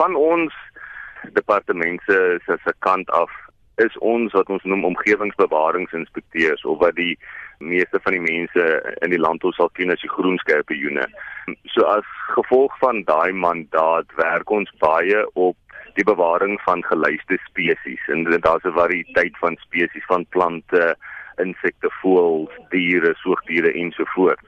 van ons departement se se kant af is ons wat ons noem omgewingsbewaringsinspekteurs of wat die meeste van die mense in die land ons sal ken as die groenskerpioene. So as gevolg van daai mandaat werk ons baie op die bewaring van geluiste spesies en daar's 'n variëteit van spesies van plante, insekte, voëls, diere, soogdiere ensovoorts.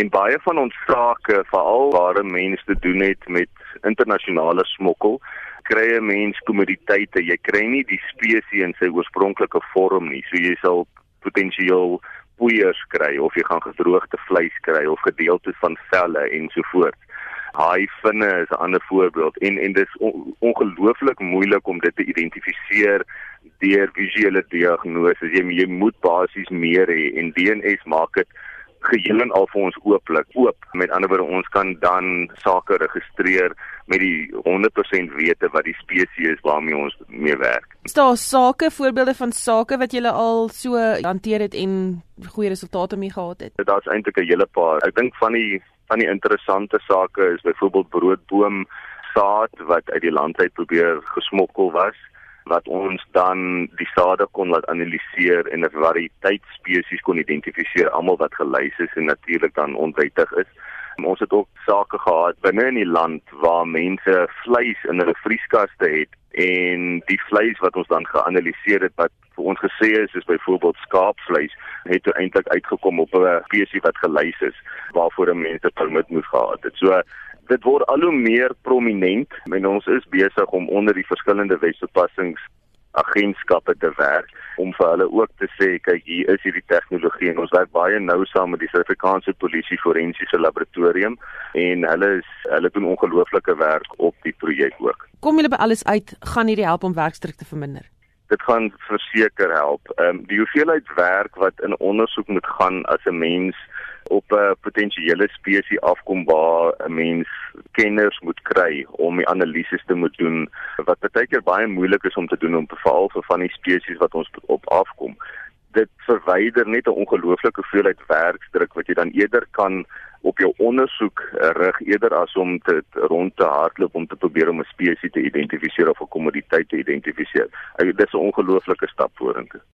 En baie van ons sake, veral waar mense te doen het met internasionale smokkel, kry 'n mens kommoditeite. Jy kry nie die spesies in sy oorspronklike vorm nie. So jy sal potensieel poeiers kry of jy gaan gedroogde vleis kry of gedeeltes van velle ensovoorts. Haai vinne is 'n ander voorbeeld en en dis on, ongelooflik moeilik om dit te identifiseer deur visuele diagnose. Jy jy moet basies meer hê en DNS maak dit geheel en al vir ons ooplik oop. Met ander woorde ons kan dan sake registreer met die 100% wete wat die spesies is waarmee ons mee werk. Is daar sake voorbeelde van sake wat julle al so hanteer het en goeie resultate mee gehad het? Daar's eintlik 'n hele paar. Ek dink van die van die interessante sake is byvoorbeeld broodboom saad wat uit die land uit probeer gesmokkel was wat ons dan die sade kon laat analiseer en 'n variëteit spesies kon identifiseer almal wat gelys is en natuurlik dan onwettig is. Ons het ook sake gehad binne in die land waar mense vleis in hulle vrieskaste het en die vleis wat ons dan geanaliseer het wat vir ons gesê is is byvoorbeeld skaapvleis het eintlik uitgekom op 'n spesies wat gelys is waarvoor mense permit moes gehad het. So dit word al hoe meer prominent en ons is besig om onder die verskillende wetstoepassings agentskappe te werk om vir hulle ook te sê kyk hier is hierdie tegnologie en ons werk baie nou saam met die Suid-Afrikaanse Polisie Forensiese Laboratorium en hulle is hulle doen ongelooflike werk op die projek ook. Kom julle by alles uit gaan hierdie help om werkdruk te verminder? Dit gaan verseker help. Ehm um, die hoeveelheid werk wat in ondersoek moet gaan as 'n mens op 'n potensiële spesies afkom waar 'n mens kenners moet kry om die analises te moet doen wat baie keer baie moeilik is om te doen om veral vir van die spesies wat ons op afkom. Dit verwyder net 'n ongelooflike hoeveelheid werkdruk wat jy dan eerder kan op jou ondersoek rig eerder as om te rond te hardloop om te probeer om 'n spesies te identifiseer of 'n kommoditeit te identifiseer. Dit is 'n ongelooflike stap vorentoe.